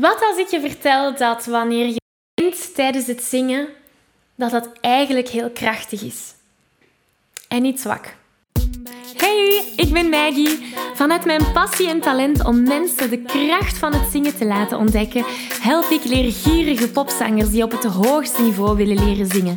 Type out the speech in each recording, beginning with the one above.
Wat als ik je vertel dat wanneer je wint tijdens het zingen, dat dat eigenlijk heel krachtig is en niet zwak? Hey, ik ben Maggie. Vanuit mijn passie en talent om mensen de kracht van het zingen te laten ontdekken, help ik leergierige popzangers die op het hoogste niveau willen leren zingen.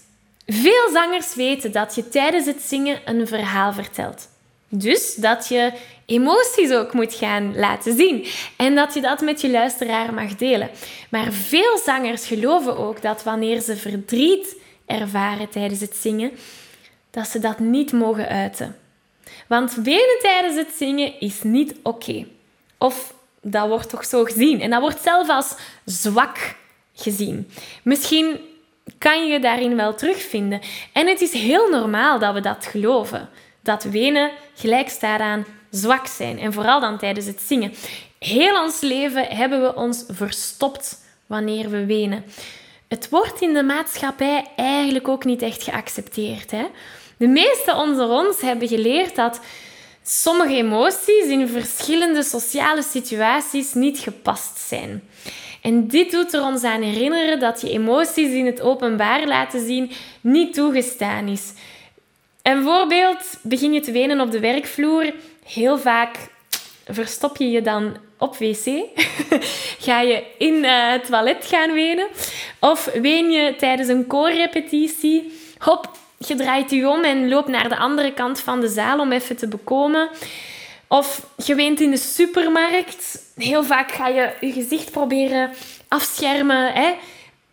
Veel zangers weten dat je tijdens het zingen een verhaal vertelt. Dus dat je emoties ook moet gaan laten zien en dat je dat met je luisteraar mag delen. Maar veel zangers geloven ook dat wanneer ze verdriet ervaren tijdens het zingen, dat ze dat niet mogen uiten. Want wenen tijdens het zingen is niet oké. Of dat wordt toch zo gezien. En dat wordt zelf als zwak gezien. Misschien kan je daarin wel terugvinden. En het is heel normaal dat we dat geloven. Dat wenen gelijk staat aan zwak zijn. En vooral dan tijdens het zingen. Heel ons leven hebben we ons verstopt wanneer we wenen. Het wordt in de maatschappij eigenlijk ook niet echt geaccepteerd. Hè? De meeste onder ons hebben geleerd dat sommige emoties in verschillende sociale situaties niet gepast zijn. En dit doet er ons aan herinneren dat je emoties in het openbaar laten zien niet toegestaan is. Een voorbeeld, begin je te wenen op de werkvloer, heel vaak verstop je je dan op wc. Ga je in uh, het toilet gaan wenen. Of ween je tijdens een koorrepetitie. Hop, je draait je om en loopt naar de andere kant van de zaal om even te bekomen. Of je weent in de supermarkt. Heel vaak ga je je gezicht proberen afschermen. Hè?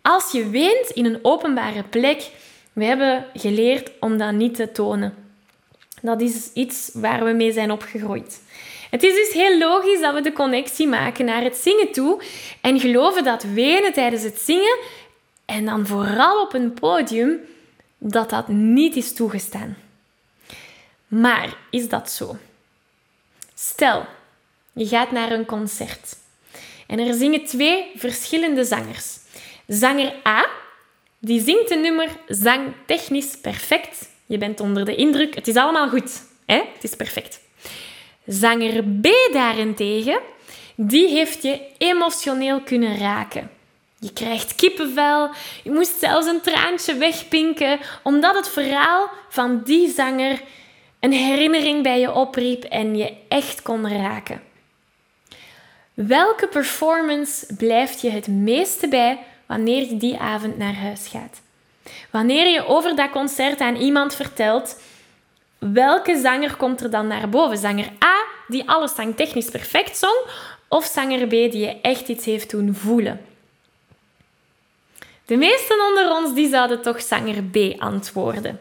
Als je weent in een openbare plek, we hebben geleerd om dat niet te tonen. Dat is iets waar we mee zijn opgegroeid. Het is dus heel logisch dat we de connectie maken naar het zingen toe en geloven dat wenen tijdens het zingen en dan vooral op een podium, dat dat niet is toegestaan. Maar is dat zo? Stel, je gaat naar een concert en er zingen twee verschillende zangers. Zanger A, die zingt een nummer zangtechnisch perfect. Je bent onder de indruk, het is allemaal goed. Hè? Het is perfect. Zanger B daarentegen, die heeft je emotioneel kunnen raken. Je krijgt kippenvel, je moest zelfs een traantje wegpinken, omdat het verhaal van die zanger een herinnering bij je opriep en je echt kon raken. Welke performance blijft je het meeste bij wanneer je die avond naar huis gaat? Wanneer je over dat concert aan iemand vertelt, welke zanger komt er dan naar boven? Zanger A, die alles zangtechnisch perfect zong, of zanger B, die je echt iets heeft doen voelen? De meesten onder ons die zouden toch zanger B antwoorden.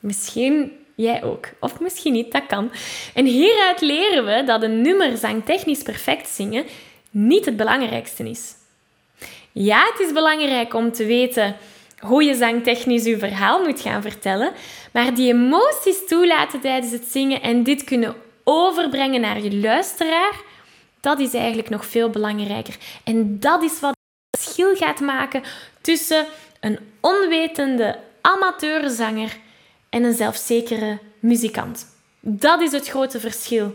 Misschien Jij ook. Of misschien niet, dat kan. En hieruit leren we dat een nummer zangtechnisch perfect zingen niet het belangrijkste is. Ja, het is belangrijk om te weten hoe je zangtechnisch je verhaal moet gaan vertellen, maar die emoties toelaten tijdens het zingen en dit kunnen overbrengen naar je luisteraar, dat is eigenlijk nog veel belangrijker. En dat is wat het verschil gaat maken tussen een onwetende amateurzanger en een zelfzekere muzikant. Dat is het grote verschil.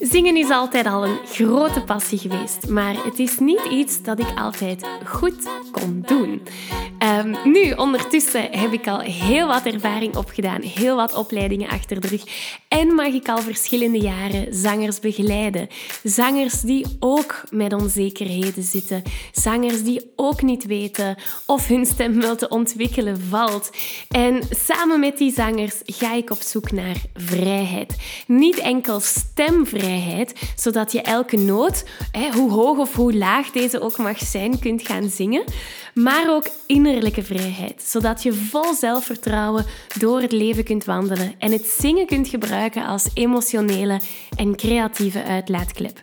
Zingen is altijd al een grote passie geweest, maar het is niet iets dat ik altijd goed kon doen. Um, nu, ondertussen heb ik al heel wat ervaring opgedaan, heel wat opleidingen achter de rug en mag ik al verschillende jaren zangers begeleiden. Zangers die ook met onzekerheden zitten, zangers die ook niet weten of hun stem wel te ontwikkelen valt. En samen met die zangers ga ik op zoek naar vrijheid. Niet enkel stemvrijheid, zodat je elke noot, hoe hoog of hoe laag deze ook mag zijn, kunt gaan zingen, maar ook innerlijke vrijheid, zodat je vol zelfvertrouwen door het leven kunt wandelen en het zingen kunt gebruiken als emotionele en creatieve uitlaatklep.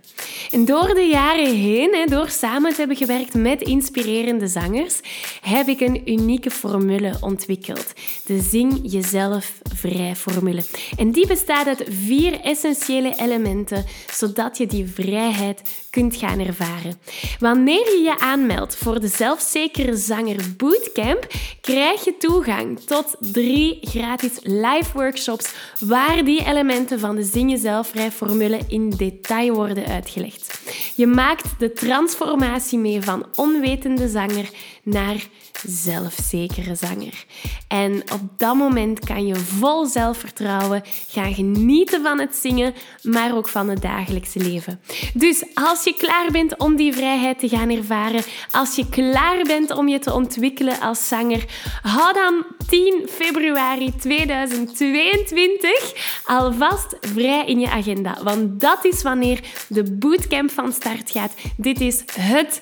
En door de jaren heen, door samen te hebben gewerkt met inspirerende zangers, heb ik een unieke formule ontwikkeld. De Zing Jezelf Vrij formule. En die bestaat uit vier essentiële elementen, zodat je die vrijheid kunt gaan ervaren. Wanneer je je aanmeldt voor de Zelfzekere Zanger Bootcamp, krijg je toegang tot drie gratis live workshops waar die elementen van de Zing Jezelf Vrij formule in detail worden uitgelegd. Je maakt de transformatie mee van onwetende zanger naar zelfzekere zanger. En op dat moment kan je vol zelfvertrouwen gaan genieten van het zingen, maar ook van het dagelijkse leven. Dus als je klaar bent om die vrijheid te gaan ervaren, als je klaar bent om je te ontwikkelen als zanger, hou dan 10 februari 2022 alvast vrij in je agenda. Want dat is wanneer de bootcamp van start gaat. Dit is het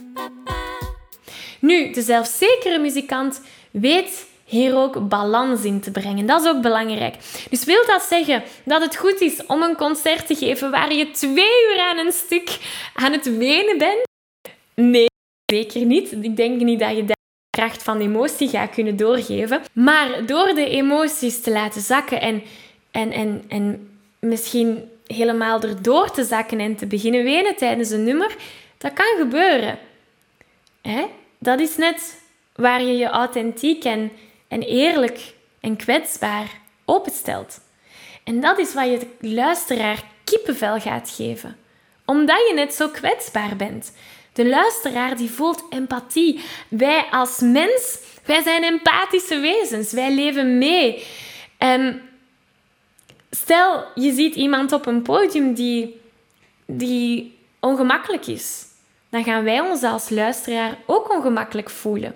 Nu, de zelfzekere muzikant weet hier ook balans in te brengen. Dat is ook belangrijk. Dus wil dat zeggen dat het goed is om een concert te geven waar je twee uur aan een stuk aan het wenen bent? Nee, zeker niet. Ik denk niet dat je daar kracht van emotie gaat kunnen doorgeven. Maar door de emoties te laten zakken en, en, en, en misschien helemaal erdoor te zakken en te beginnen wenen tijdens een nummer, dat kan gebeuren. Hè? Dat is net waar je je authentiek en, en eerlijk en kwetsbaar openstelt. En dat is wat je de luisteraar kippenvel gaat geven. Omdat je net zo kwetsbaar bent. De luisteraar die voelt empathie. Wij als mens, wij zijn empathische wezens. Wij leven mee. En stel, je ziet iemand op een podium die, die ongemakkelijk is. Dan gaan wij ons als luisteraar ook ongemakkelijk voelen.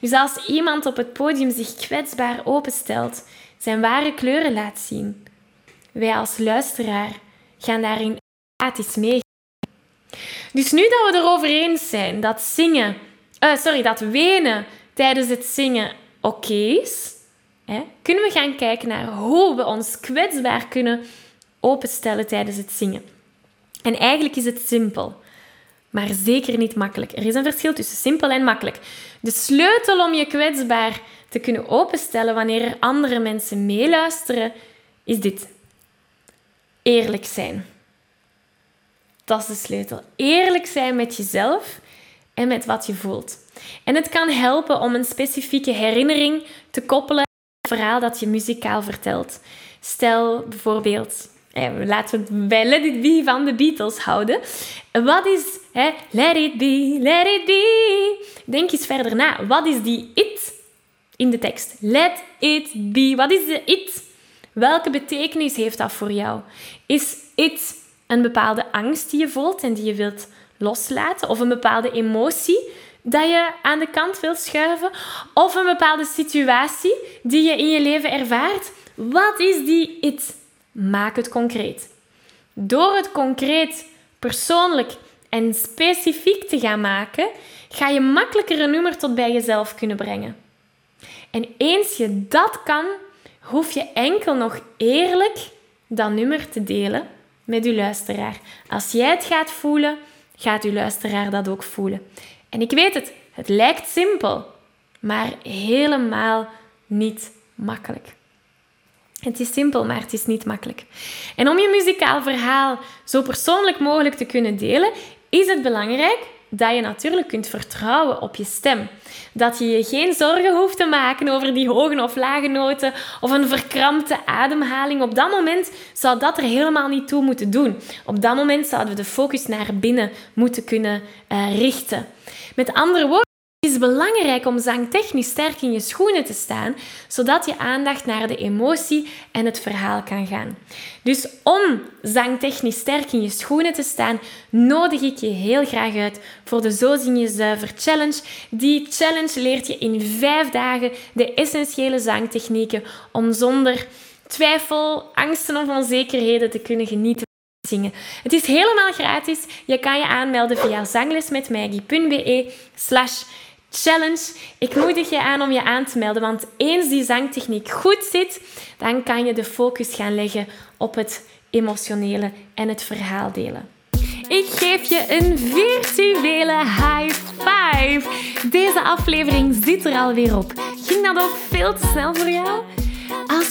Dus als iemand op het podium zich kwetsbaar openstelt, zijn ware kleuren laat zien, wij als luisteraar gaan daarin empathisch mee. Dus nu dat we erover eens zijn dat zingen, uh, sorry, dat wenen tijdens het zingen oké is, hè, kunnen we gaan kijken naar hoe we ons kwetsbaar kunnen openstellen tijdens het zingen. En eigenlijk is het simpel maar zeker niet makkelijk. Er is een verschil tussen simpel en makkelijk. De sleutel om je kwetsbaar te kunnen openstellen wanneer er andere mensen meeluisteren, is dit. Eerlijk zijn. Dat is de sleutel. Eerlijk zijn met jezelf en met wat je voelt. En het kan helpen om een specifieke herinnering te koppelen aan het verhaal dat je muzikaal vertelt. Stel bijvoorbeeld, laten we het bij Let It Be van de Beatles houden. Wat is Let It Be, Let It Be? Denk eens verder na. Wat is die it in de tekst? Let It Be. Wat is de it? Welke betekenis heeft dat voor jou? Is it een bepaalde angst die je voelt en die je wilt loslaten? Of een bepaalde emotie dat je aan de kant wilt schuiven? Of een bepaalde situatie die je in je leven ervaart? Wat is die it? Maak het concreet. Door het concreet, persoonlijk en specifiek te gaan maken, ga je makkelijker een nummer tot bij jezelf kunnen brengen. En eens je dat kan, hoef je enkel nog eerlijk dat nummer te delen met je luisteraar. Als jij het gaat voelen, gaat je luisteraar dat ook voelen. En ik weet het, het lijkt simpel, maar helemaal niet makkelijk. Het is simpel, maar het is niet makkelijk. En om je muzikaal verhaal zo persoonlijk mogelijk te kunnen delen, is het belangrijk dat je natuurlijk kunt vertrouwen op je stem. Dat je je geen zorgen hoeft te maken over die hoge of lage noten of een verkrampte ademhaling. Op dat moment zou dat er helemaal niet toe moeten doen. Op dat moment zouden we de focus naar binnen moeten kunnen uh, richten. Met andere woorden, is belangrijk om zangtechnisch sterk in je schoenen te staan, zodat je aandacht naar de emotie en het verhaal kan gaan. Dus om zangtechnisch sterk in je schoenen te staan, nodig ik je heel graag uit voor de Zo Zing Je Zuiver Challenge. Die challenge leert je in vijf dagen de essentiële zangtechnieken om zonder twijfel, angsten of onzekerheden te kunnen genieten. Zingen. Het is helemaal gratis. Je kan je aanmelden via zanglesmetmaggie.be slash challenge. Ik moedig je aan om je aan te melden, want eens die zangtechniek goed zit, dan kan je de focus gaan leggen op het emotionele en het verhaal delen. Ik geef je een virtuele high five. Deze aflevering zit er alweer op. Ging dat ook veel te snel voor jou?